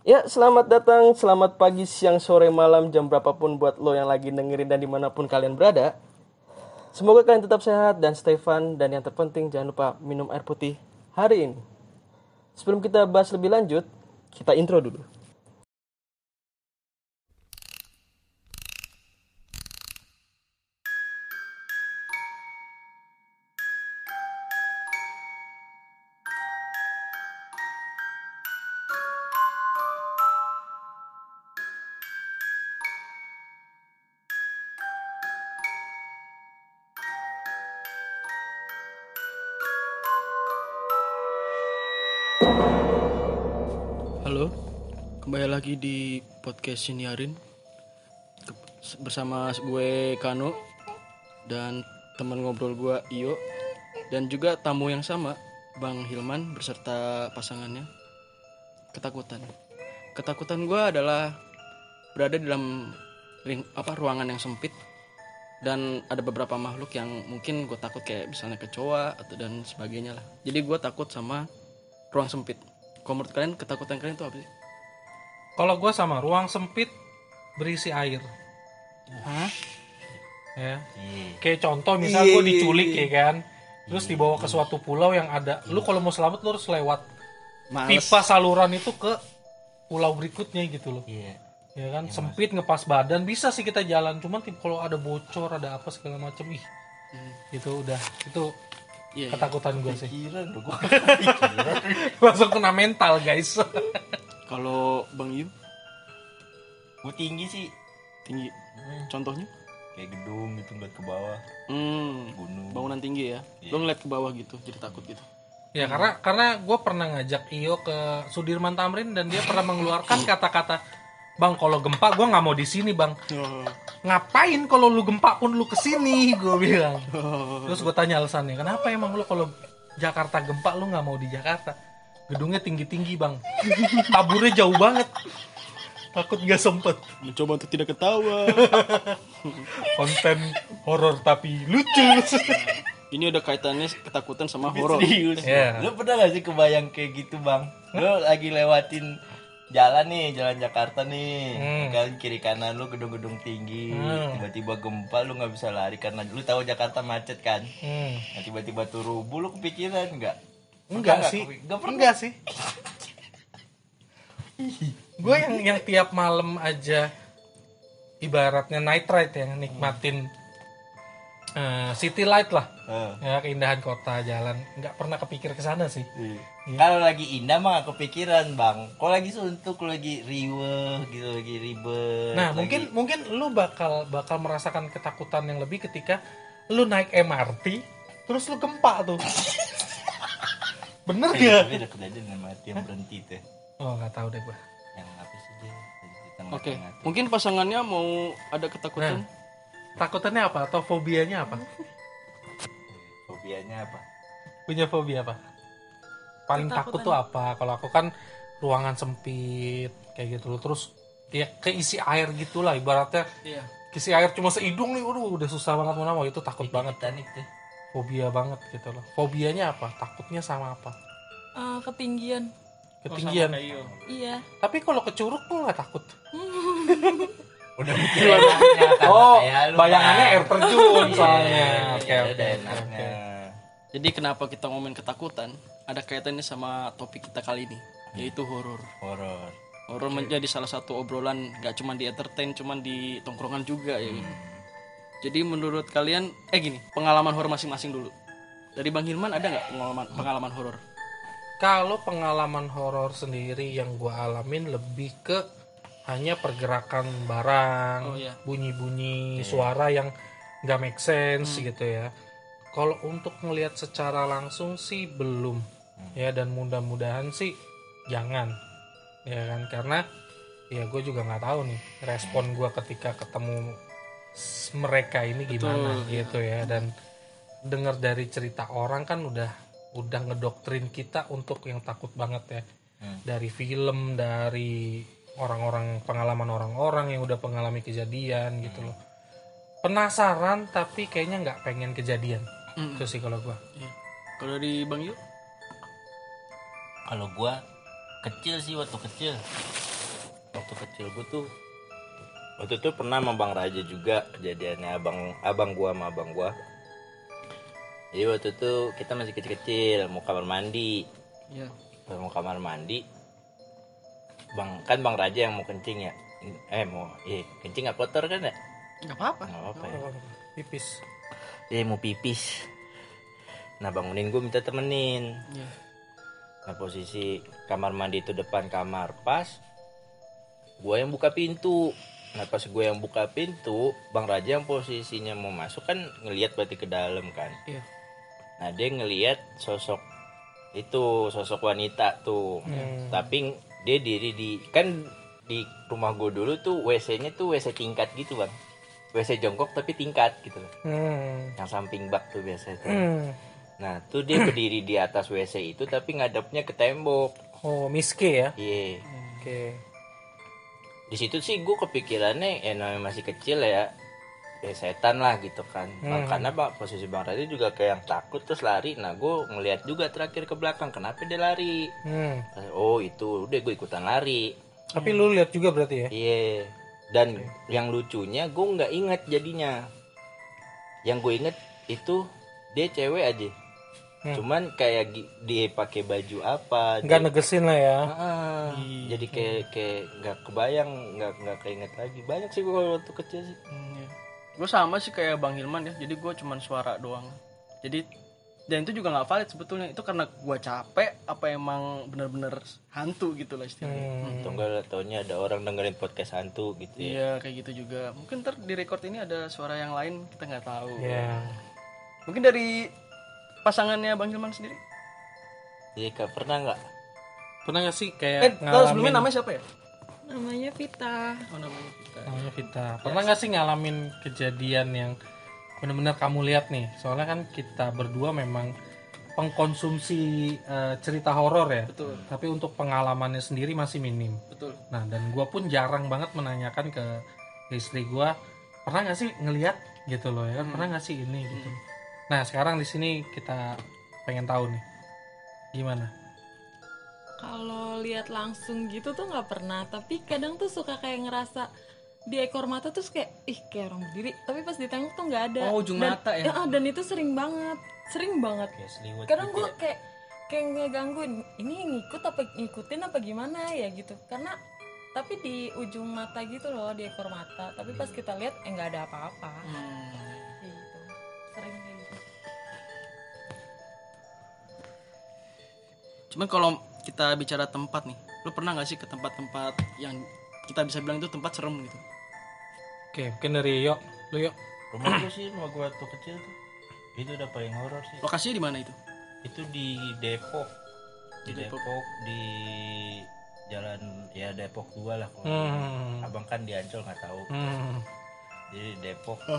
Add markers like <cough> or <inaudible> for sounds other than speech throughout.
Ya, selamat datang, selamat pagi, siang, sore, malam, jam berapapun buat lo yang lagi dengerin dan di mana pun kalian berada. Semoga kalian tetap sehat dan stay fun, dan yang terpenting jangan lupa minum air putih hari ini. Sebelum kita bahas lebih lanjut, kita intro dulu. Podcast Siniarin bersama gue Kano dan teman ngobrol gue Iyo dan juga tamu yang sama Bang Hilman beserta pasangannya ketakutan. Ketakutan gue adalah berada dalam ring, apa ruangan yang sempit dan ada beberapa makhluk yang mungkin gue takut kayak misalnya kecoa atau dan sebagainya lah. Jadi gue takut sama ruang sempit. Kalau menurut kalian ketakutan kalian itu apa sih? Kalau gue sama ruang sempit berisi air. Hah? Ya. Kayak contoh misal gue diculik ya kan. Terus Iya, dibawa ke suatu pulau yang ada. Lu kalau mau selamat lu harus lewat Males. pipa saluran itu ke pulau berikutnya gitu loh. Iya. Ya kan sempit ngepas badan bisa sih kita jalan cuman kalau ada bocor ada apa segala macem ih. Itu udah itu Iya, iya. ketakutan gue sih. Gua <laughs> Langsung kena mental guys. <laughs> Kalau Bang Yu Gua tinggi sih. Tinggi. Contohnya? kayak gedung gitu ngeliat ke bawah. Hmm, gunung. bangunan tinggi ya. Lo ngeliat ke bawah gitu, jadi takut gitu. Ya karena karena gue pernah ngajak Iyo ke Sudirman Tamrin dan dia pernah mengeluarkan kata-kata Bang kalau gempa gue nggak mau di sini bang. Ngapain kalau lu gempa pun lu ke sini <laughs> gue bilang. Terus gue tanya alasannya Kenapa emang lu kalau Jakarta gempa lu nggak mau di Jakarta Gedungnya tinggi-tinggi bang Taburnya jauh banget Takut gak sempet Mencoba untuk tidak ketawa. <laughs> Konten horor tapi lucu <laughs> Ini ada kaitannya ketakutan sama horor. serius Iya. lu pernah gak sih kebayang kayak gitu bang lu lagi lewatin jalan nih jalan Jakarta nih Hmm. kan kiri kanan lu gedung-gedung tinggi Hmm. tiba-tiba gempa lu nggak bisa lari karena lu tahu Jakarta macet kan hmm. nah, tiba-tiba tuh rubuh lu kepikiran nggak Enggak sih. kepi- nggak pernah Enggak sih. gue yang yang tiap malam aja ibaratnya night ride ya nikmatin eh, city light lah Eh. ya keindahan kota jalan nggak pernah kepikir ke sana sih Kalau lagi indah mah kepikiran bang. Kalau lagi suntuk, lagi riweh gitu, lagi ribet. nah lagi- mungkin mungkin lu bakal bakal merasakan ketakutan yang lebih ketika lu naik MRT terus lu gempa tuh <laughs> bener gak? tapi ada kejadian yang mati yang berhenti tuh. oh nggak tahu deh gua Yang apa sih dia? Oke, mungkin pasangannya mau ada ketakutan. takutannya apa atau fobianya apa Fobianya apa? punya fobia apa paling takut tuh apa kalau aku kan ruangan sempit kayak gitu loh terus ya keisi air gitulah ibaratnya Iya. keisi air cuma seidung nih waduh udah susah banget mau nama itu takut banget Titanic tuh. Fobia banget gitu loh fobianya apa takutnya sama apa Ah, ketinggian. ketinggian Iya. tapi kalau ke curug tuh nggak takut <laughs> Udah mikir oh lu, bayangannya air terjun Iya, soalnya iya, oke iya, oke udah oke. Jadi kenapa kita ngomongin ketakutan? Ada kaitannya sama topik kita kali ini, yaitu horor. Horor. Horor menjadi salah satu obrolan gak cuma di entertain, cuman di tongkrongan juga ya. gitu. Jadi menurut kalian, eh gini, pengalaman horor masing-masing dulu. Dari Bang Hilman ada nggak pengalaman pengalaman horor? Kalau pengalaman horor sendiri yang gue alamin lebih ke hanya pergerakan barang, Oh, iya. bunyi-bunyi suara yang nggak make sense gitu ya. Kalau untuk melihat secara langsung sih belum ya dan mudah-mudahan sih jangan ya kan karena ya gue juga nggak tahu nih respon gue ketika ketemu mereka ini gimana gitu ya. Dan dengar dari cerita orang kan udah udah ngedoktrin kita untuk yang takut banget ya. Dari film dari orang-orang pengalaman orang-orang yang udah mengalami kejadian gitu loh. Penasaran tapi kayaknya nggak pengen kejadian. Mm. itu sih kalau gua. Iya. Kalau dari Bang Yu? Kalau gua kecil sih waktu kecil. Waktu kecil gue tuh waktu itu pernah sama bang Raja juga kejadiannya abang abang gua sama abang gua. Jadi waktu itu kita masih kecil-kecil mau kamar mandi. Iya. mau kamar mandi bang kan bang Raja yang mau kencing ya? Eh mau eh kencing nggak kotor kan ya? Gak apa-apa. nggak apa ya. Pipis. Dia mau pipis. Nah bangunin gue minta temenin. Iya. Nah posisi kamar mandi itu depan kamar pas gue yang buka pintu. Nah pas gue yang buka pintu, Bang Raja yang posisinya mau masuk kan ngelihat berarti ke dalam kan. Iya. Nah dia ngelihat sosok itu sosok wanita tuh. Hmm. Tapi dia diri di kan di rumah gue dulu tuh WC-nya tuh WC tingkat gitu bang. WC jongkok tapi tingkat gitu loh. hmm. Yang samping bak tuh biasa tuh. Hmm. Nah tuh dia berdiri di atas WC itu tapi ngadepnya ke tembok. oh miske ya Iya. oke Di situ sih gue kepikirannya ya namanya masih kecil ya. Ya setan lah gitu kan. Hmm. Karena bang, posisi Bang Radit juga kayak yang takut terus lari. Nah gue ngeliat juga terakhir ke belakang. Kenapa dia lari? hmm. Oh itu udah gue ikutan lari. tapi lu lihat juga berarti ya Iya. Dan yang lucunya gue nggak inget jadinya. Yang gue inget itu dia cewek aja. Hmm. Cuman kayak dia pakai baju apa? nggak dia- negesin lah ya Ah, jadi kayak kayak nggak kebayang nggak nggak keinget lagi banyak sih gue waktu kecil sih Gue sama sih kayak Bang Hilman ya. Jadi gue cuman suara doang. Jadi dan itu juga nggak valid sebetulnya. Itu karena gue capek apa emang bener-bener hantu gitu lah istilahnya. Hmm. enggak taunya ada orang dengerin podcast hantu gitu ya Iya kayak gitu juga. Mungkin ntar di record ini ada suara yang lain kita nggak tahu. ya Mungkin dari pasangannya Bang Hilman sendiri. kak. Pernah nggak? Pernah gak sih Eh, kayak tahu sebelumnya namanya siapa ya? Namanya Vita. Oh namanya kita. namanya Vita. Pernah gak sih ngalamin kejadian yang benar-benar kamu lihat nih? Soalnya kan kita berdua memang pengkonsumsi eh, cerita horor ya. Betul, tapi untuk pengalamannya sendiri masih minim. Betul. nah dan gua pun jarang banget menanyakan ke istri gua pernah nggak sih ngelihat? Gitu loh ya kan. Pernah nggak sih ini? Gitu nah sekarang di sini kita pengen tahu nih gimana Kalau lihat langsung gitu tuh nggak pernah. Tapi kadang tuh suka kayak ngerasa di ekor mata tuh kayak ih kayak orang berdiri. Tapi pas ditengok tuh nggak ada. Oh, ujung Dan- mata ya? ah, dan itu sering banget, sering banget. kayak Kadang gitu gue ya. kayak kayak ngegangguin. Ini ngikut apa ngikutin apa gimana ya gitu. Karena tapi di ujung mata gitu loh di ekor mata. Tapi pas kita lihat eh nggak ada apa-apa. Hmm. Gitu. Sering Cuman kalau kita bicara tempat nih, lu pernah nggak sih ke tempat-tempat yang kita bisa bilang itu tempat serem gitu? oke mungkin dari yuk lu yuk rumah gue sih rumah gue waktu kecil tuh itu udah paling horor sih Lokasinya di mana itu? itu di Depok di Di Depok. Depok di jalan ya Depok 2 lah kalau hmm. abang kan di Ancol nggak tahu Hmm. jadi Depok <laughs>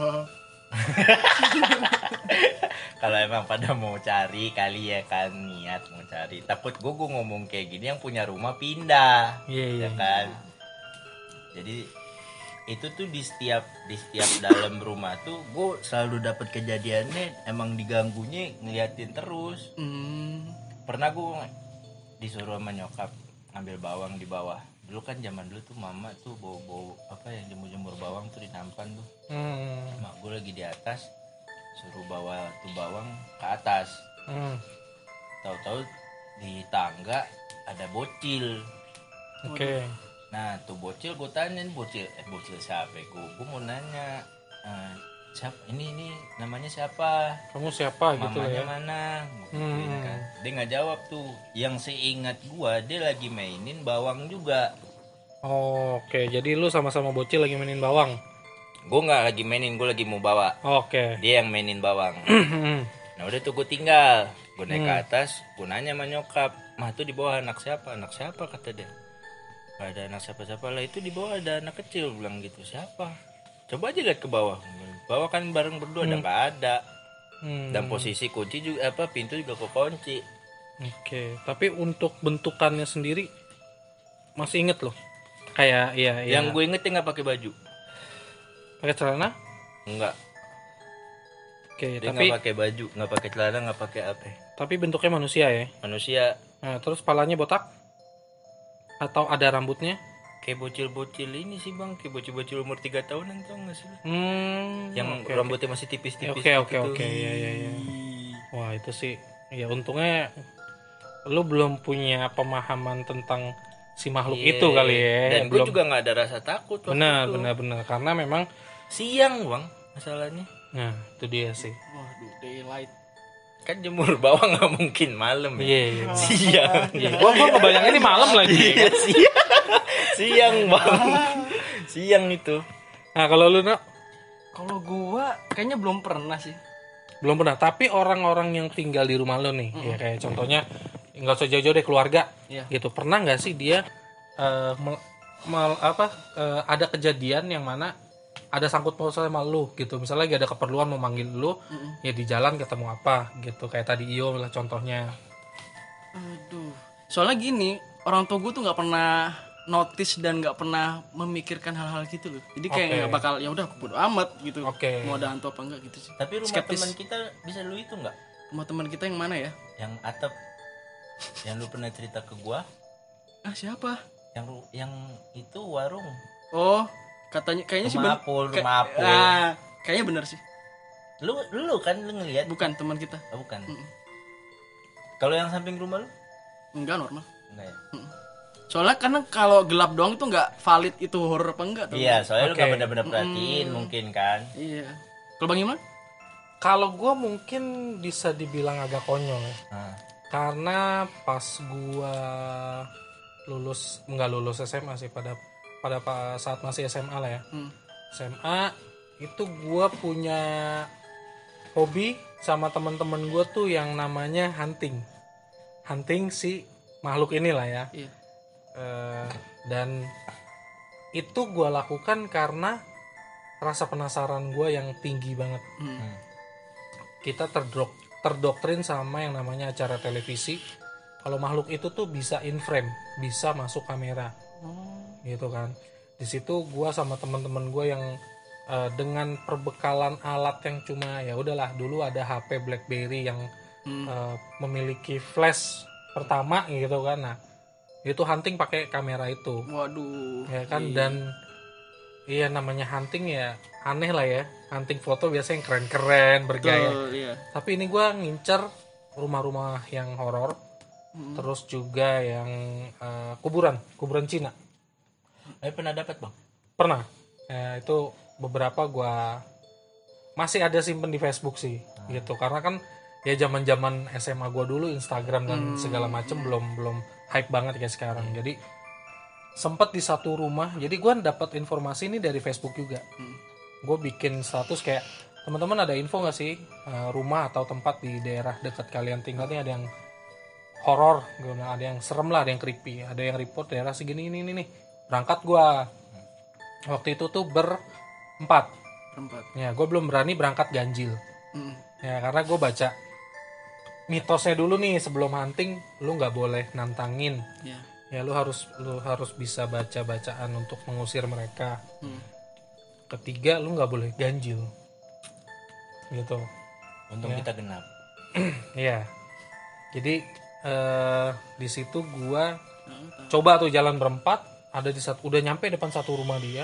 kalau emang pada mau cari kali ya kan niat mau cari. Takut gue gue ngomong kayak gini yang punya rumah pindah iya iya ya kan? Jadi itu tuh di setiap di setiap dalam rumah tuh gue selalu dapat kejadiannya emang diganggunya ngeliatin terus. Hmm. pernah gue disuruh sama nyokap ngambil bawang di bawah. Dulu kan zaman dulu tuh mama tuh bau bau apa yang jemur jemur bawang tuh di nampan tuh. Hmm. mak gue lagi di atas suruh bawa tuh bawang ke atas. Hmm. tahu-tahu di tangga ada bocil. Oke. Nah tuh bocil gue tanyain bocil eh bocil siapa? Gue gue mau nanya eh, siapa ini ini namanya siapa? Kamu siapa gitu mamanya ya? mana? Gua Hmm. kan. dia nggak jawab tuh. Yang seingat gua dia lagi mainin bawang juga. Oh, oke jadi lu sama-sama bocil lagi mainin bawang gua nggak lagi mainin gua lagi mau bawa. Oke. Dia yang mainin bawang. <clears throat> Hmm. nah udah tuh gue tinggal. Gue naik ke Hmm. atas gue nanya sama nyokap mah tuh di bawah anak siapa? Anak siapa? kata dia. Gak ada anak siapa siapa lah itu di bawah ada anak kecil. Bilang gitu siapa? Coba aja lihat ke bawah. Bawah kan bareng berdua ada nggak ada. Hmm. dan posisi kunci juga apa pintu juga kekunci Oke, tapi untuk bentukannya sendiri masih inget loh. Kayak iya iya. yang gue ingetnya nggak pakai baju pakai celana. Enggak, Oke, dia tapi nggak pakai baju, nggak pakai celana, nggak pakai apa. tapi bentuknya manusia ya. Manusia Nah, terus palanya botak atau ada rambutnya? kayak bocil-bocil ini sih bang kayak bocil-bocil umur 3 tahunan tau gak sih? Hmm, yang oke, rambutnya masih tipis-tipis Oke oke gitu oke ya ya ya. Wah itu sih ya untungnya lu belum punya pemahaman tentang si makhluk Iya. itu kali ya. dan gue belum. juga nggak ada rasa takut benar benar benar karena memang siang bang masalahnya nah itu dia sih. Waduh, daylight. kan jemur bawah nggak mungkin malam ya Iya iya. <laughs> siang Iya. Gua gua ngebayangin ini malam lagi. Iya, <laughs> siang siang bang siang itu Nah kalau lu nak Kalau gua kayaknya belum pernah sih. belum pernah. Tapi orang-orang yang tinggal di rumah lu nih, ya kayak contohnya nggak usah jauh-jauh deh keluarga, Iya. gitu. Pernah nggak sih dia eh, mel- mel- apa eh, ada kejadian yang mana ada sangkut pautnya sama lu gitu. Misalnya lagi ada keperluan mau manggil lu, ya di jalan ketemu apa gitu. Kayak tadi Iyo lah contohnya. Aduh. Soalnya gini, orang tua gue tuh nggak pernah notice dan nggak pernah memikirkan hal-hal gitu loh. Jadi kayak nggak bakal ya udah bodo amat gitu. Oke. Mau ada hantu apa enggak gitu sih. tapi rumah Skeptis. teman kita bisa lu itu nggak Rumah teman kita yang mana ya? yang atap yang lu pernah cerita ke gua Ah siapa? yang yang itu warung Oh, katanya kayaknya sih rumah ben- apul kayak- rumah apul Ah, kayaknya bener sih. lu lu kan lu ngelihat Bukan teman kita. Oh, bukan Mm-mm. kalau yang samping rumah lu Enggak normal. enggak ya Soalnya karena kalau gelap doang itu nggak valid itu horor apa enggak tuh. iya soalnya lu Oke. gak bener-bener perhatiin mungkin kan Iya. Kalau Bang Iman? Kalau gua mungkin bisa dibilang agak konyol ya. nah, Karena pas gua lulus nggak lulus SMA sih pada pada pa- saat masih SMA lah ya. Hmm. SMA itu gua punya hobi sama teman-teman gua tuh yang namanya hunting. Hunting si makhluk inilah ya. Iya. Eh, dan itu gua lakukan karena rasa penasaran gua yang tinggi banget Hmm. kita terdok terdoktrin sama yang namanya acara televisi kalau makhluk itu tuh bisa in frame bisa masuk kamera Oh. Gitu kan di situ gua sama teman-teman gua yang eh, dengan perbekalan alat yang cuma ya udahlah dulu ada HP BlackBerry yang Hmm. eh, memiliki flash pertama gitu kan nah itu hunting pakai kamera itu Waduh. ya kan Iya. dan iya namanya hunting ya aneh lah ya hunting foto biasanya yang keren-keren bergaya Betul, iya. tapi ini gua ngincer rumah-rumah yang horor Hmm. terus juga yang eh, kuburan kuburan Cina eh pernah dapat bang? Pernah. Ya, itu beberapa gua masih ada simpen di Facebook sih gitu. Karena kan ya zaman zaman SMA gua dulu Instagram dan segala macem belum belum hype banget kayak sekarang. Jadi sempat di satu rumah. Jadi gua dapat informasi ini dari Facebook juga. Hmm. gue bikin status kayak teman-teman ada info nggak sih eh, rumah atau tempat di daerah dekat kalian? Tinggal nih ada yang horor nah, ada yang serem lah ada yang creepy ada yang report daerah segini ini ini nih berangkat gua waktu itu tuh berempat ya gue belum berani berangkat ganjil Hmm. ya karena gue baca mitosnya dulu nih sebelum hunting lu nggak boleh nantangin Iya. ya lu harus lu harus bisa baca bacaan untuk mengusir mereka Hmm. ketiga lu nggak boleh ganjil gitu untung Ya. kita genap <clears throat> Iya. Jadi eh di situ gua Nah, coba tuh jalan berempat, ada di satu udah nyampe depan satu rumah dia.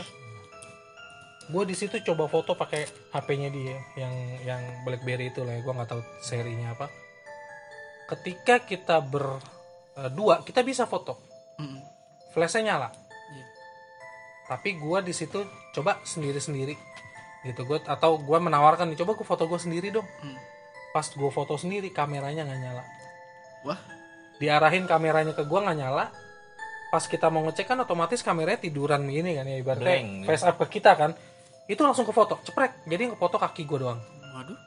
Gua di situ coba foto pakai HP-nya dia yang yang BlackBerry itu lah ya, gua nggak tahu serinya apa. Ketika kita berdua, kita bisa foto. Hmm. Flashnya nyala. Iya. Tapi gua di situ coba sendiri-sendiri gitu gua atau gua menawarkan coba gua foto gua sendiri dong. Hmm. Pas gua foto sendiri kameranya nggak nyala. Wah. diarahin kameranya ke gua nggak nyala pas kita mau ngecek kan otomatis kameranya tiduran begini kan ya ibaratnya Blank, gitu. face up ke kita kan. Itu langsung ke foto ceprek. Jadi ke foto kaki gua doang. Waduh.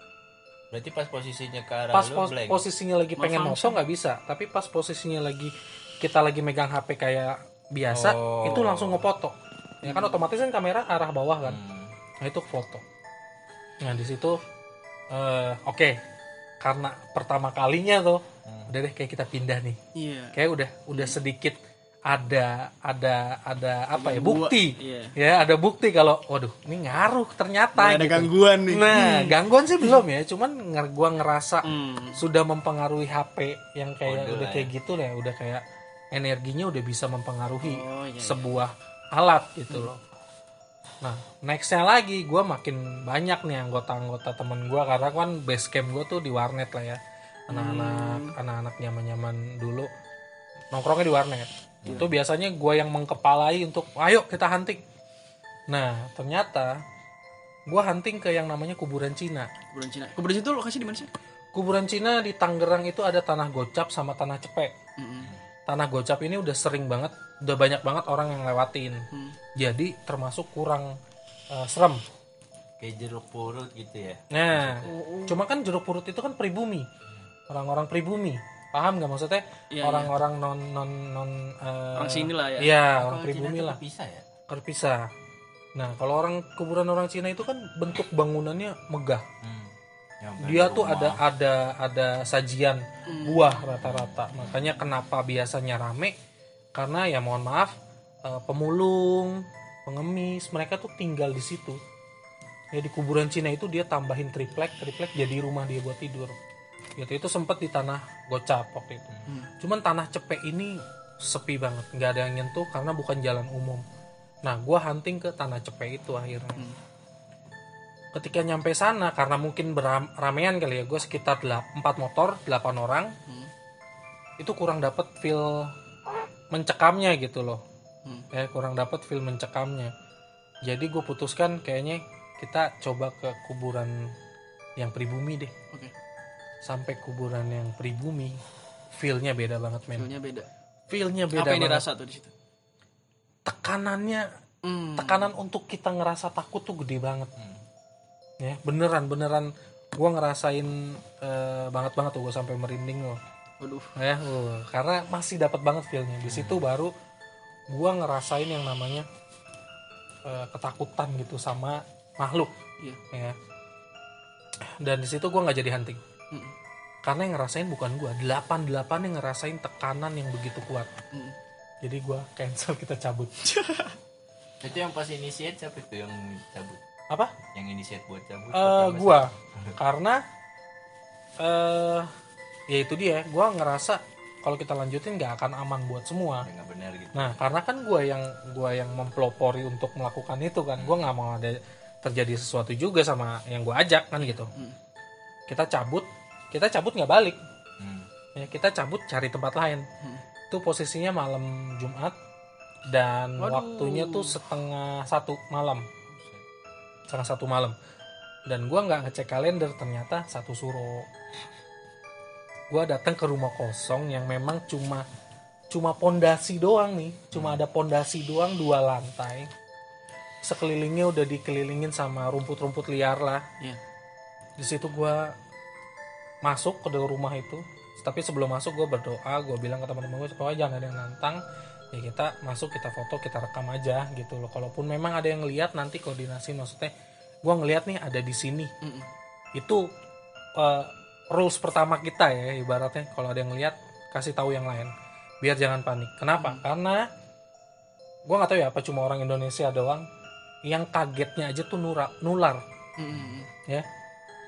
berarti pas posisinya ke arah pas lu pos- blank posisinya lagi pengen foto nggak bisa. Tapi pas posisinya lagi kita lagi megang HP kayak biasa Oh. itu langsung ngefoto ya kan otomatis kan kamera arah bawah kan. Hmm. nah itu foto. Nah di situ eh, oke. Karena pertama kalinya tuh Hmm. udah deh kayak kita pindah nih. Iya. kayak udah udah sedikit ada ada ada apa ya bukti Iya. ya ada bukti kalau waduh ini ngaruh ternyata ada gitu. gangguan nih. nah gangguan sih belum ya cuman gua ngerasa Hmm. sudah mempengaruhi HP yang kayak udah kayak gitu lah ya udah kayak energinya udah bisa mempengaruhi Oh iya. iya. sebuah alat gitu loh nah nextnya lagi gue makin banyak nih anggota-anggota temen gue karena kan base camp gue tuh di warnet lah ya anak-anak anak-anak nyaman-nyaman dulu nongkrongnya di warnet itu biasanya gue yang mengkepalai untuk ayo kita hunting. Nah ternyata gue hunting ke yang namanya kuburan Cina. Kuburan Cina. Kuburan Cina itu lokasi di mana sih? kuburan Cina di Tangerang itu ada tanah gocap sama tanah cepek Mm-mm. tanah gocap ini udah sering banget udah banyak banget orang yang lewatin. Hmm. jadi termasuk kurang eh, serem. Kayak jeruk purut gitu ya nah cuma kan jeruk purut itu kan pribumi. Orang-orang pribumi paham nggak? Maksudnya Iya, orang-orang non non non eh, Orang sini lah ya. iya orang pribumi lah. bisa ya? Terpisah. Nah kalau orang kuburan orang Cina itu kan bentuk bangunannya megah. Hmm. Yang dia rumah. tuh ada ada ada sajian buah rata-rata. Makanya kenapa biasanya rame? Karena ya mohon maaf eh, pemulung pengemis mereka tuh tinggal di situ. Ya di kuburan Cina itu dia tambahin triplek triplek jadi rumah dia buat tidur gitu itu sempat di tanah gocap waktu itu Hmm. cuman tanah cepek ini sepi banget nggak ada yang nyentuh karena bukan jalan umum nah gua hunting ke tanah cepek itu akhirnya Hmm. ketika nyampe sana karena mungkin beram- ramean kali ya gue sekitar 4 motor 8 orang Hmm. itu kurang dapet feel mencekamnya gitu loh Hmm. ya kurang dapet feel mencekamnya jadi gue putuskan kayaknya kita coba ke kuburan yang pribumi deh. Sampai kuburan yang pribumi feelnya beda banget men Feelnya beda. feelnya beda Apa yang banget dirasa tuh di situ? tekanannya Hmm. tekanan untuk kita ngerasa takut tuh gede banget Hmm. ya beneran beneran gue ngerasain eh, banget banget tuh gue sampai merinding loh Waduh. ya uh, karena masih dapat banget feelnya di situ baru gue ngerasain yang namanya eh, ketakutan gitu sama makhluk Iya. ya dan di situ gue nggak jadi hunting Hmm. karena yang ngerasain bukan gue delapan delapan yang ngerasain tekanan yang begitu kuat. Hmm. jadi gue cancel kita cabut. <laughs> Itu yang pas initiate siapa itu yang cabut? Apa? Yang initiate buat cabut? Eh pertama gua. <laughs> karena eh ya itu dia gua ngerasa kalau kita lanjutin nggak akan aman buat semua. Nggak benar gitu. Nah karena kan gua yang gua yang mempelopori untuk melakukan itu kan gua nggak mau ada terjadi sesuatu juga sama yang gua ajak kan gitu. Hmm. kita cabut kita cabut nggak balik. Hmm. ya kita cabut cari tempat lain. Hmm. itu posisinya malam Jumat dan Waduh. waktunya tuh setengah satu malam. Setengah satu malam. Dan gua nggak ngecek kalender ternyata satu suro. Gua datang ke rumah kosong yang memang cuma cuma pondasi doang nih. Cuma ada pondasi doang dua lantai. Sekelilingnya udah dikelilingin sama rumput-rumput liar lah. Iya. di situ gua masuk ke dalam rumah itu. Tapi sebelum masuk gue berdoa gue bilang ke teman-teman gue supaya jangan ada yang nantang. Ya kita masuk kita foto kita rekam aja gitu loh. Kalaupun memang ada yang lihat nanti koordinasi maksudnya gue ngelihat nih ada di sini. Hmm. itu eh, rules pertama kita ya ibaratnya. Kalau ada yang lihat kasih tahu yang lain. Biar jangan panik. Kenapa? Karena gue nggak tahu ya apa cuma orang Indonesia doang yang kagetnya aja tuh nura, nular. Hmm. ya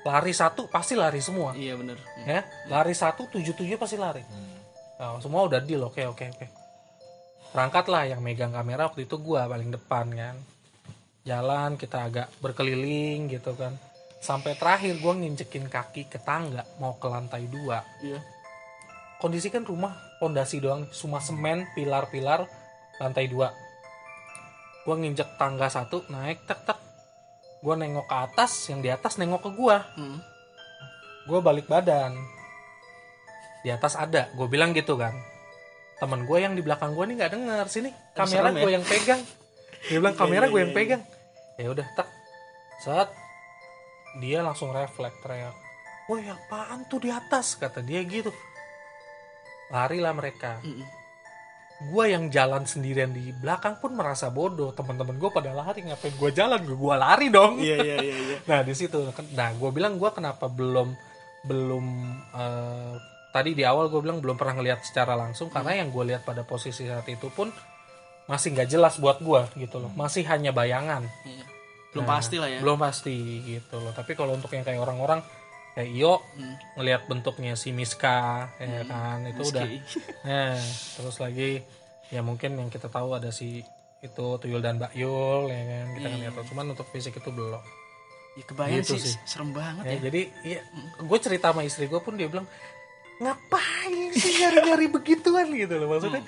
lari satu pasti lari semua Iya bener. Hmm. ya lari satu tujuh tujuh pasti lari Hmm. Nah, semua udah deal oke oke oke berangkat lah yang megang kamera waktu itu gua paling depan kan jalan kita agak berkeliling gitu kan sampai terakhir gua nginjekin kaki ke tangga mau ke lantai dua Iya. kondisi kan rumah pondasi doang cuma semen pilar-pilar lantai dua gua nginjek tangga satu naik tek tek gua nengok ke atas yang di atas nengok ke gua. Hmm. gue balik badan. Di atas ada gue bilang gitu kan. Temen gue yang di belakang gue nih nggak denger. Sini kamera serem ya? gue yang pegang. Dia bilang <laughs> Iya, kamera gue iya, yang iya. pegang. Ya udah tak saat dia langsung refleks teriak woi apaan tuh di atas? Kata dia gitu. Larilah mereka. Hmm. Gue yang jalan sendirian di belakang pun merasa bodoh teman-teman gue pada lari ngapain gue jalan gue lari dong Iya iya iya. iya. <laughs> Nah di situ, nah gue bilang gue kenapa belum belum eh, tadi di awal gue bilang belum pernah ngelihat secara langsung karena yang gue lihat pada posisi saat itu pun masih nggak jelas buat gue gitu loh, masih hanya bayangan. Iya. Belum Nah, pasti lah ya. Belum pasti gitu loh. Tapi kalau untuk yang kayak orang-orang kayak Iyo Hmm. ngelihat bentuknya si Miska ya kan? Itu udah. Meski. <laughs> Nah, terus lagi ya mungkin yang kita tahu ada si itu tuyul dan Bakyul ya kan? Kita kan lihat cuman untuk fisik itu belum. Ya kebayang Gitu sih, sih. serem banget ya ya. jadi iya gue cerita sama istri gue pun dia bilang ngapain sih nyari-nyari begituan? Gitu loh maksudnya.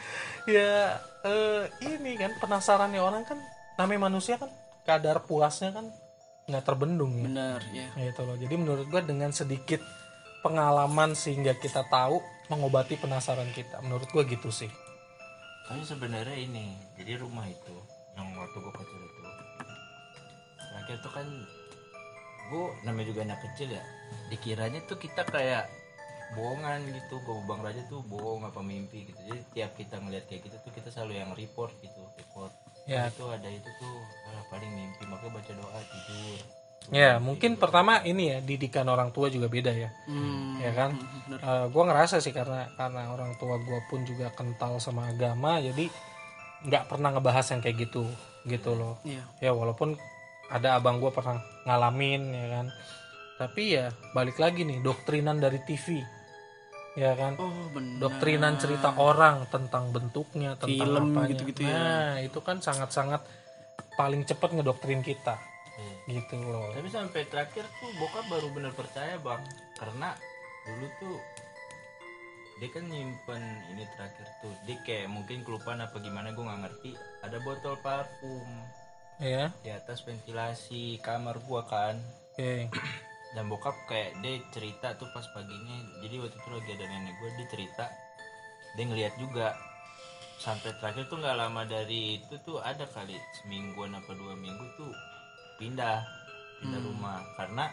Ya eh, ini kan penasarannya orang kan namanya manusia kan kadar puasnya kan nggak terbendung ya. Benar, ya. gitu loh. Jadi menurut gue dengan sedikit pengalaman sehingga kita tahu mengobati penasaran kita menurut gue gitu sih. Tapi sebenarnya ini jadi rumah itu yang waktu gue kecil itu terakhir tuh kan gue namanya juga anak kecil ya dikiranya tuh kita kayak bohongan gitu gue bang raja tuh bohong apa mimpi gitu. Jadi tiap kita ngeliat kayak gitu tuh kita selalu yang report gitu report Ya. itu ada itu tuh ah, paling mimpi. Makanya baca doa tidur. Ya mungkin pertama ini ya didikan orang tua juga beda ya. Hmm, ya kan? Bener. gue ngerasa sih karena karena orang tua gue pun juga kental sama agama jadi nggak pernah ngebahas yang kayak gitu gitu loh. Iya. ya walaupun ada abang gue pernah ngalamin ya kan? Tapi ya balik lagi nih doktrinan dari TV ya kan? Oh, benar. doktrinan cerita orang tentang bentuknya tentang Film apanya gitu-gitu ya. nah itu kan sangat-sangat paling cepat ngedoktrin kita. Iya. gitu loh. Tapi sampai terakhir tuh bokap baru bener percaya bang. Karena dulu tuh dia kan nyimpen ini terakhir tuh. Dia kayak mungkin kelupaan apa gimana gue nggak ngerti. Ada botol parfum ya di atas ventilasi kamar gua kan. Oke dan bokap kayak dia cerita tuh pas paginya jadi waktu itu lagi ada nenek gue dia cerita dia ngeliat juga. Sampai terakhir tuh nggak lama dari itu tuh ada kali semingguan apa dua minggu tuh pindah pindah rumah. Karena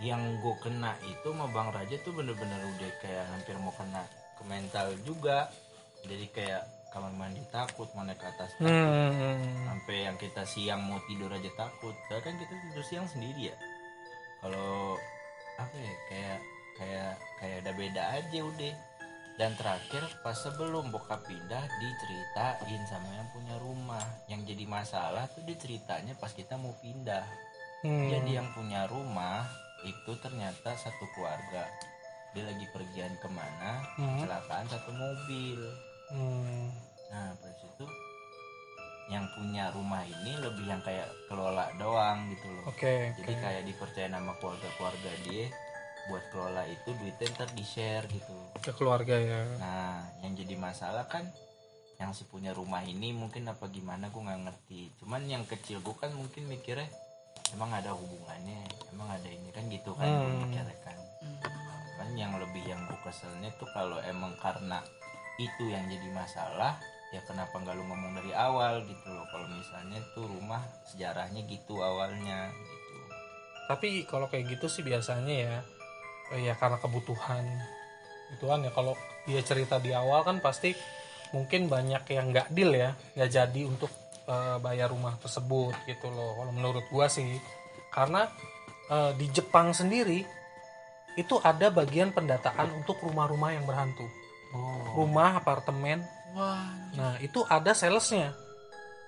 yang gue kena itu sama bang Raja tuh bener-bener udah kayak hampir mau kena ke mental juga. Jadi kayak kamar mandi takut mau naik ke atas takut. hmm. sampai yang kita siang mau tidur aja takut. Kan kita tidur siang sendiri ya kalau apa ya kayak kayak kayak ada beda aja udah dan terakhir pas sebelum bokap pindah diceritain sama yang punya rumah yang jadi masalah tuh diceritanya pas kita mau pindah Hmm. jadi yang punya rumah itu ternyata satu keluarga dia lagi pergian ke mana Hmm. kecelakaan satu mobil Hmm. Nah, yang punya rumah ini lebih yang kayak kelola doang gitu loh. Oke, Jadi oke. kayak dipercaya nama keluarga-keluarga dia buat kelola itu duitnya ntar di share gitu. ke keluarga ya. Nah, yang jadi masalah kan yang si punya rumah ini mungkin apa gimana gue nggak ngerti. Cuman yang kecil gue kan mungkin mikirnya emang ada hubungannya, emang ada ini kan gitu kan gue Hmm. mikirnya kan. Kan yang lebih yang gue keselnya tuh kalau emang karena itu yang jadi masalah ya kenapa nggak lu ngomong dari awal gitu loh kalau misalnya tuh rumah sejarahnya gitu awalnya gitu Tapi kalau kayak gitu sih biasanya ya, eh, ya karena kebutuhan. Itu kan ya kalau dia cerita di awal kan pasti mungkin banyak yang nggak deal ya, nggak jadi untuk eh, bayar rumah tersebut gitu loh. Kalau menurut gua sih, karena eh, di Jepang sendiri itu ada bagian pendataan untuk rumah-rumah yang berhantu. Rumah, apartemen, Wah, Nah, itu ada salesnya.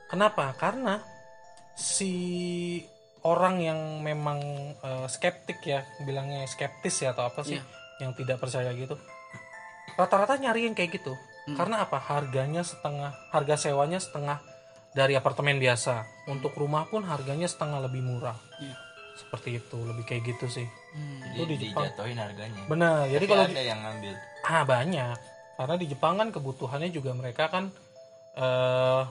Kenapa? Karena si orang yang memang eh, skeptik ya, bilangnya skeptis ya atau apa sih, Iya. yang tidak percaya gitu. Rata-rata nyari yang kayak gitu. Hmm. Karena apa? Harganya setengah, harga sewanya setengah dari apartemen biasa. Untuk rumah pun harganya setengah lebih murah. Iya. Seperti itu, lebih kayak gitu sih. Hmm. jadi Itu di Jepang. dijatuhin harganya Benar. Jadi kalau ada yang ngambil Ah banyak, karena di Jepang kan kebutuhannya juga mereka kan eh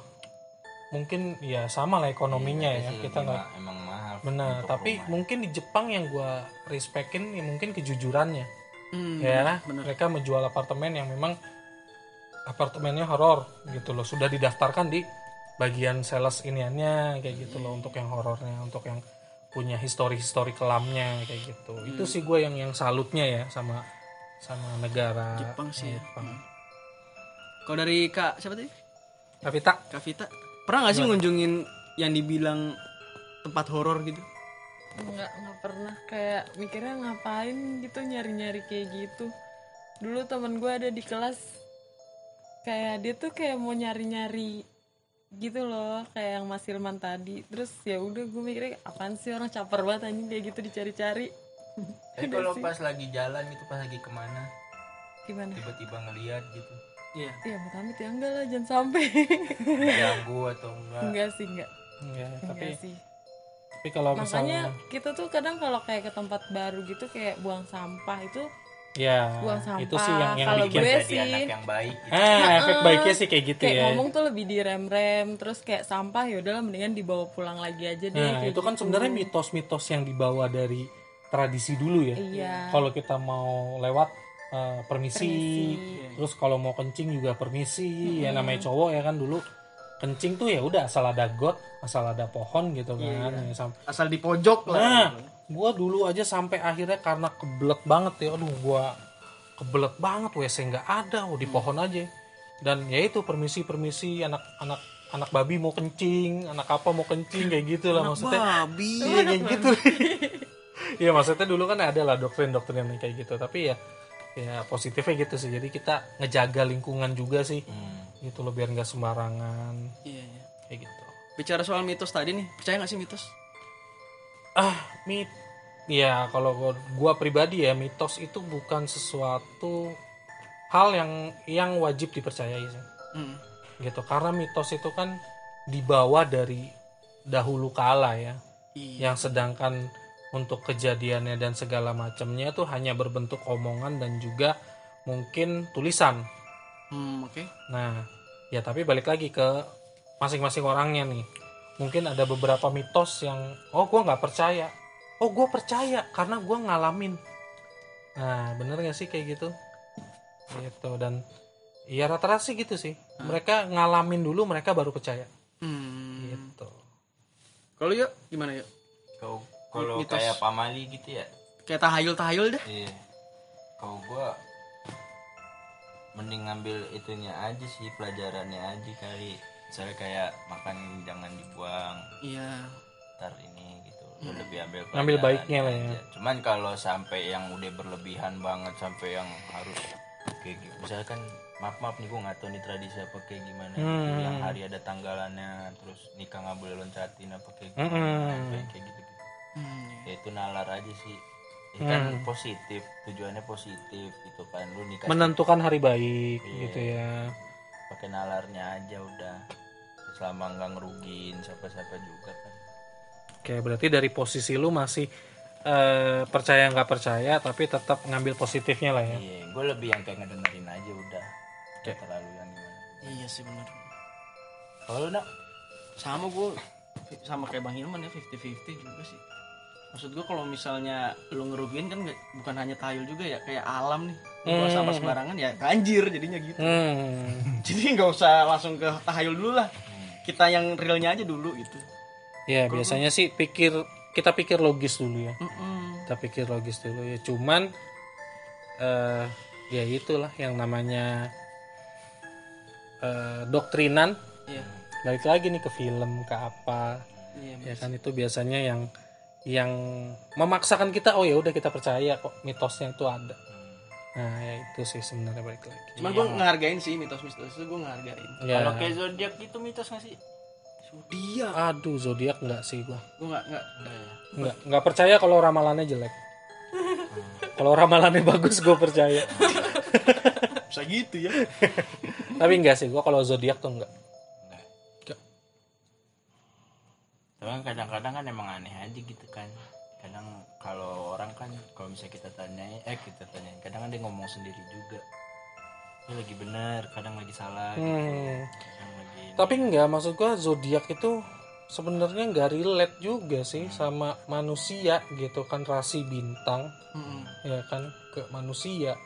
mungkin ya sama lah ekonominya Iya, ya sih kita nggak ma- emang mahal benar. Tapi rumah. mungkin di Jepang yang gua respectin ya mungkin kejujurannya Hmm, ya. bener. Mereka menjual apartemen yang memang apartemennya horor gitu loh, sudah didaftarkan di bagian sales iniannya kayak gitu loh untuk yang horornya, untuk yang punya histori-histori kelamnya kayak gitu. Itu sih gue yang yang salutnya ya sama sama negara Jepang sih ya. Jepang. Hmm. Kalau dari Kak siapa tadi? Tapi tak Kak Vita. Pernah nggak sih ngunjungin yang dibilang tempat horor gitu? nggak nggak pernah kayak mikirnya ngapain gitu nyari-nyari kayak gitu dulu temen gue ada di kelas kayak dia tuh kayak mau nyari-nyari gitu loh kayak yang Mas Hilman tadi terus ya udah gue mikirnya apaan sih orang caper banget anjing kayak gitu dicari-cari Tapi kalau pas lagi jalan gitu pas lagi ke mana? Gimana? Tiba-tiba ngeliat gitu. Iya. ya amit-amit ya enggak lah jangan sampai. Ganggu atau enggak? Enggak sih enggak. Ya, tapi enggak sih. tapi kalau misalnya makanya kita tuh kadang kalau kayak ke tempat baru gitu kayak buang sampah itu ya buang sampah itu sih yang yang kalau bikin gue jadi sih anak yang baik gitu. ah efek baiknya sih kayak gitu kayak ya. ngomong tuh lebih direm-rem terus kayak sampah ya udahlah mendingan dibawa pulang lagi aja deh nah itu kan gitu. sebenarnya mitos-mitos yang dibawa dari tradisi dulu ya. Iya. Kalau kita mau lewat eh, permisi, Permisi. terus kalau mau kencing juga permisi. Ya namanya cowok ya kan dulu kencing tuh ya udah asal ada got asal ada pohon gitu kan Ya, sam- Asal di pojok lah. nah gua dulu aja sampai akhirnya karena kebelet banget ya aduh gua kebelet banget wc nggak ada oh, di pohon aja. Dan ya itu permisi permisi anak anak anak babi mau kencing anak apa mau kencing kayak gitu lah maksudnya. Babi. Iya kayak gitu. <laughs> Iya maksudnya dulu kan ada lah doktrin-doktrin yang kayak gitu. Tapi ya ya positifnya gitu sih. Jadi kita ngejaga lingkungan juga sih. Hmm. Gitu loh biar nggak sembarangan Iya, iya. kayak gitu. Bicara soal mitos tadi nih, percaya gak sih mitos? Ah, mit ya kalau gua, gua pribadi ya mitos itu bukan sesuatu hal yang yang wajib dipercayai sih. Hmm. Gitu. Karena mitos itu kan dibawa dari dahulu kala ya. Iya. yang sedangkan untuk kejadiannya dan segala macamnya itu hanya berbentuk omongan dan juga mungkin tulisan. Hmm, oke. Nah, ya tapi balik lagi ke masing-masing orangnya nih. Mungkin ada beberapa mitos yang oh gua nggak percaya, oh gua percaya karena gua ngalamin. Nah, bener gak sih kayak gitu? Gitu dan ya rata-rata sih gitu sih. Mereka ngalamin dulu, mereka baru percaya. Hmm. Gitu. Kalau yuk gimana yuk? Kau kalau kayak pamali gitu ya Kayak tahayul-tahayul dah. Iya. Kalau gua mending ngambil itunya aja sih pelajarannya aja kali. Misalnya kayak makan jangan dibuang, Iya. ntar ini gitu. Lu lebih ambil Ngambil pelajarannya baiknya lah ya. aja. Cuman kalau sampai yang udah berlebihan banget sampai yang harus kayak gitu. Misalkan maaf maaf nih gua nggak tahu nih tradisi apa kayak gimana gitu. Hmm. Yang hari ada tanggalannya, terus nikah nggak boleh loncatin apa kayak gitu. Hmm. Kayak gitu Hmm. ya itu nalar aja sih ya kan positif tujuannya positif gitu kan lu nikah Menentukan hari baik Iya. gitu ya. pakai nalarnya aja udah selama nggak ngerugiin siapa-siapa juga kan Oke, berarti dari posisi lu masih eh, percaya nggak percaya, tapi tetap ngambil positifnya lah ya. iya gue lebih yang kayak ngedengerin aja udah Nggak terlalu yang gimana Iya sih benar. kalau lu nak Sama gue sama kayak Bang Hilman ya 50-50 juga sih. Maksud gue kalau misalnya lu ngerugiin kan nggak- bukan hanya tahayul juga ya kayak alam nih. Lu Kalau sama sembarangan ya banjir jadinya gitu. Hmm. <laughs> Jadi nggak usah langsung ke tahayul dulu lah. Kita yang realnya aja dulu gitu. Ya, biasanya sih pikir kita pikir logis dulu ya. Mm-mm. Kita pikir logis dulu ya. Cuman eh ya itulah yang namanya eh, doktrinan Iya. balik lagi nih ke film ke apa Iya. ya kan itu biasanya yang yang memaksakan kita oh ya udah kita percaya kok mitosnya itu ada. Nah ya itu sih sebenarnya balik lagi. Cuman gue ngehargain sih mitos-mitos itu gue ngehargain. ya kalau kayak zodiak itu mitos nggak sih? Dia, aduh zodiak enggak sih gua. Gue nggak nggak. nggak nggak percaya kalau ramalannya jelek. <laughs> Kalau ramalannya bagus gue percaya. Bisa gitu ya. <laughs> tapi enggak sih gua kalau zodiak tuh Enggak. Cuman kadang-kadang kan emang aneh aja gitu kan. Kadang kalau orang kan kalau misalnya kita tanya eh kita tanyain kadang kan dia ngomong sendiri juga. Ini lagi benar, kadang lagi salah gitu. Hmm. Kadang lagi tapi enggak maksud gua zodiak itu sebenarnya nggak relate juga sih sama manusia gitu kan rasi bintang Mm-mm. ya kan ke manusia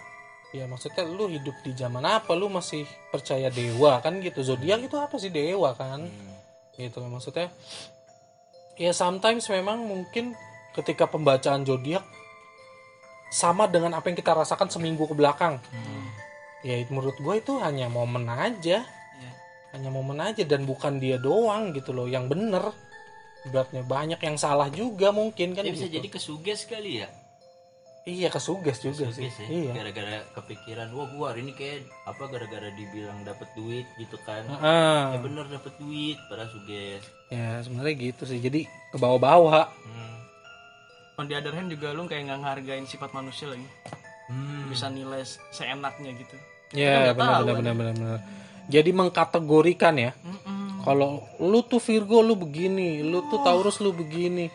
ya maksudnya lu hidup di zaman apa lu masih percaya dewa kan gitu zodiak itu apa sih dewa kan Hmm. gitu maksudnya ya sometimes memang mungkin ketika pembacaan zodiak sama dengan apa yang kita rasakan seminggu ke belakang Hmm. ya menurut gue itu hanya momen aja Iya. hanya momen aja dan bukan dia doang gitu loh yang bener ibaratnya banyak yang salah juga mungkin kan Ya bisa gitu. jadi kesuges kali ya. Iya kesuges juga sih Kesuges ya. iya Gara-gara kepikiran, wah gua hari ini kayak apa gara-gara dibilang dapat duit gitu kan. Ah, Ya bener dapat duit, pada suges. ya sebenarnya gitu sih jadi ke bawah-bawah Hmm. On the other hand juga lu kayak nggak ngehargain sifat manusia lagi. Hmm. Bisa nilai seenaknya gitu. Ya, benar benar benar benar benar. Jadi mengkategorikan ya. Kalau lu tuh Virgo lu begini, lu tuh Taurus lu begini.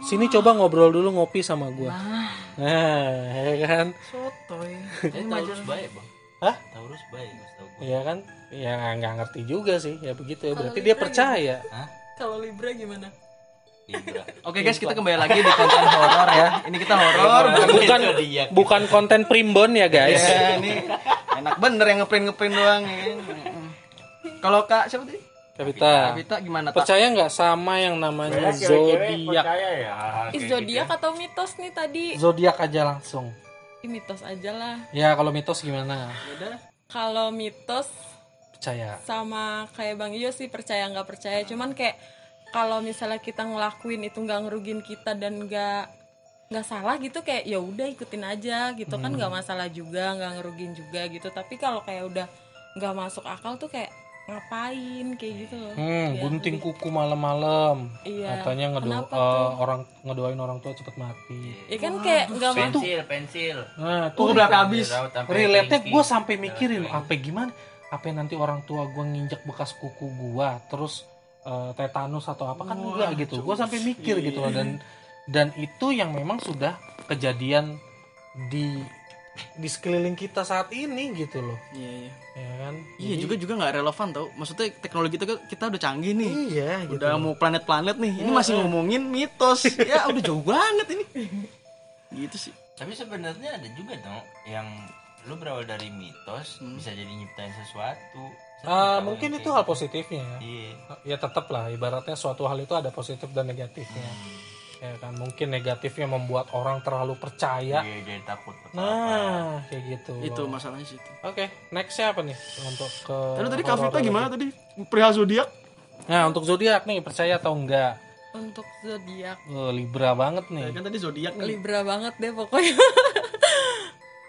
Sini coba ngobrol dulu ngopi sama gua. Nah, ya kan? Sotoy. Saya Taurus baik bang. Hah? Taurus baik mas tau gue. Ya kan? Ya nggak ngerti juga sih. Ya begitu ya. Berarti dia percaya. Hah? Kalau Libra gimana? Libra. Oke guys, kita kembali lagi di konten horor ya. Ini kita horor. Bukan bukan konten primbon ya, guys. Ya, ini enak bener yang ngeprint ngeprint doang ya. <laughs> Kalau Kak siapa tadi? Kavita. Vita gimana tak? Percaya nggak sama yang namanya zodiak? percaya ya. Ih, zodiak atau mitos nih tadi? Zodiak aja langsung. Ih, mitos aja lah. Ya kalau mitos gimana? Kalau mitos Percaya. sama kayak Bang Iyo sih percaya nggak percaya. Cuman kayak kalau misalnya kita ngelakuin itu nggak ngerugin kita dan nggak nggak salah gitu kayak ya udah ikutin aja gitu kan nggak masalah juga nggak ngerugin juga gitu tapi kalau kayak udah nggak masuk akal tuh kayak ngapain kayak gitu loh Hmm, Ya, gunting kuku malam-malam. Iya. Katanya ngedo tuh? orang ngedoain orang tua cepet mati. ya kan kayak nggak mau Pensil, pensil. Nah, Tuh berapa habis? Relate-nya ringkih. gue sampai mikirin apa gimana? Apa nanti orang tua gue nginjek bekas kuku gua terus eh, tetanus atau apa kan enggak gitu. Gue sampai mikir gitu loh dan dan itu yang memang sudah kejadian di di sekeliling kita saat ini gitu loh. Iya, iya. Ya kan? Iya juga juga nggak relevan tau. Maksudnya teknologi kita kita udah canggih nih. Iya gitu. Udah mau planet-planet nih. Ini masih ngomongin mitos. <laughs> ya udah jauh banget ini. Gitu sih. Tapi sebenarnya ada juga dong yang lu berawal dari mitos bisa jadi nyiptain sesuatu. Ah, tahu mungkin itu kayak hal gitu. positifnya ya. Iya. ya tetap lah ibaratnya suatu hal itu ada positif dan negatifnya ya kan mungkin negatifnya membuat orang terlalu percaya Iya, jadi takut apa nah kayak gitu Itu loh. masalahnya sih itu. oke next siapa nih untuk ke Tadi tadi lagi? gimana tadi? Perihal zodiak? nah untuk zodiak nih percaya atau enggak untuk zodiak Oh, libra banget nih Kan tadi zodiak nih. Libra banget deh pokoknya <laughs>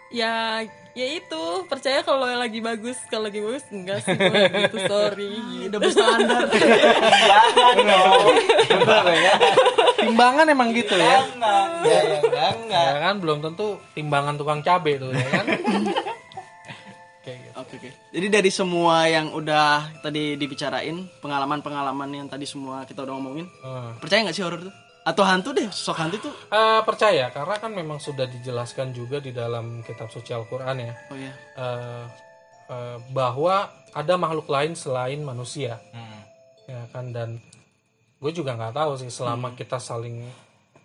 ya ya itu percaya kalau lagi bagus kalau lagi bagus enggak sih gue gitu sorry gitu. Udah berstandar. <laughs> Bener ya timbangan emang gitu ya Enggak, enggak, enggak, ya kan belum tentu timbangan tukang cabe tuh ya kan gitu Oke oke. Jadi dari semua yang udah tadi dibicarain, pengalaman-pengalaman yang tadi semua kita udah ngomongin, Hmm. percaya nggak sih horor tuh? Atau hantu deh, sosok hantu tuh? Eh, percaya karena kan memang sudah dijelaskan juga di dalam kitab suci Al-Qur'an ya. Oh iya. eh, eh, bahwa ada makhluk lain selain manusia. Hmm. ya kan dan gue juga nggak tahu sih selama kita saling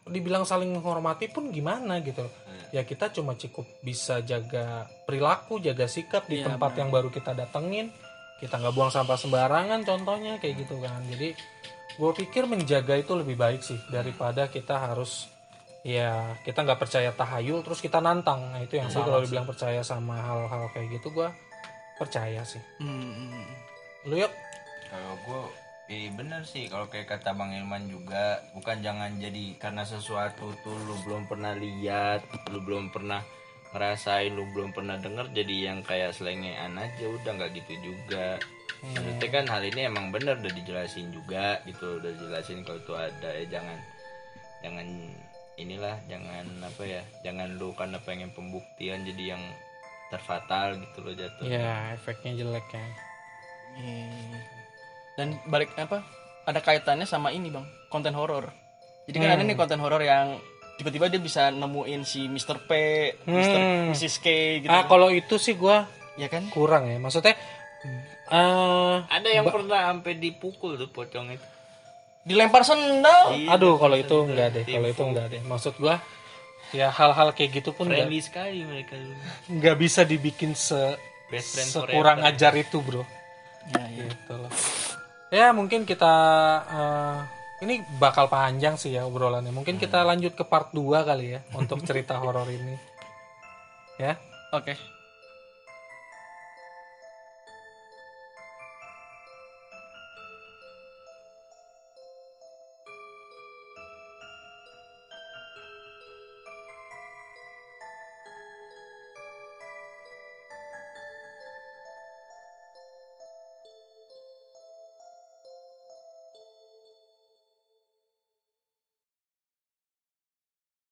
dibilang saling menghormati pun gimana gitu. Ya kita cuma cukup bisa jaga perilaku jaga sikap di Iya, tempat yang baru kita datengin. Kita nggak buang sampah sembarangan contohnya kayak gitu kan. Jadi gue pikir menjaga itu lebih baik sih daripada kita harus ya kita nggak percaya tahayul terus kita nantang nah itu yang sih kalau dibilang percaya sama hal-hal kayak gitu gue percaya sih Hmm. lu yuk Kalau gue Iya bener sih kalau kayak kata Bang Ilman juga bukan jangan jadi karena sesuatu tuh lu belum pernah lihat, lu belum pernah ngerasain, lu belum pernah denger jadi yang kayak selengean aja udah nggak gitu juga. Maksudnya kan hal ini emang bener udah dijelasin juga gitu, udah dijelasin kalau itu ada ya jangan jangan inilah jangan apa ya jangan lu karena pengen pembuktian jadi yang terfatal gitu loh jatuh. ya efeknya jelek ya Iya. Dan balik apa? Ada kaitannya sama ini bang, konten horor. Jadi kan ada nih konten horor yang tiba-tiba dia bisa nemuin si Mr. P, Mr. Hmm. Mrs. K gitu. ah kalau itu sih gue Ya kan? kurang ya maksudnya eh Ada yang pernah sampai dipukul tuh pocong itu. Dilempar sendal. aduh kalau itu enggak deh kalau itu enggak deh maksud gua ya hal-hal kayak gitu pun enggak Friendly sekali mereka dulu. nggak bisa dibikin se sekurang forever. ajar itu bro Ya, ya. gitu loh ya mungkin kita eh, ini bakal panjang sih ya obrolannya mungkin kita lanjut ke part 2 kali ya untuk cerita horor ini ya Oke.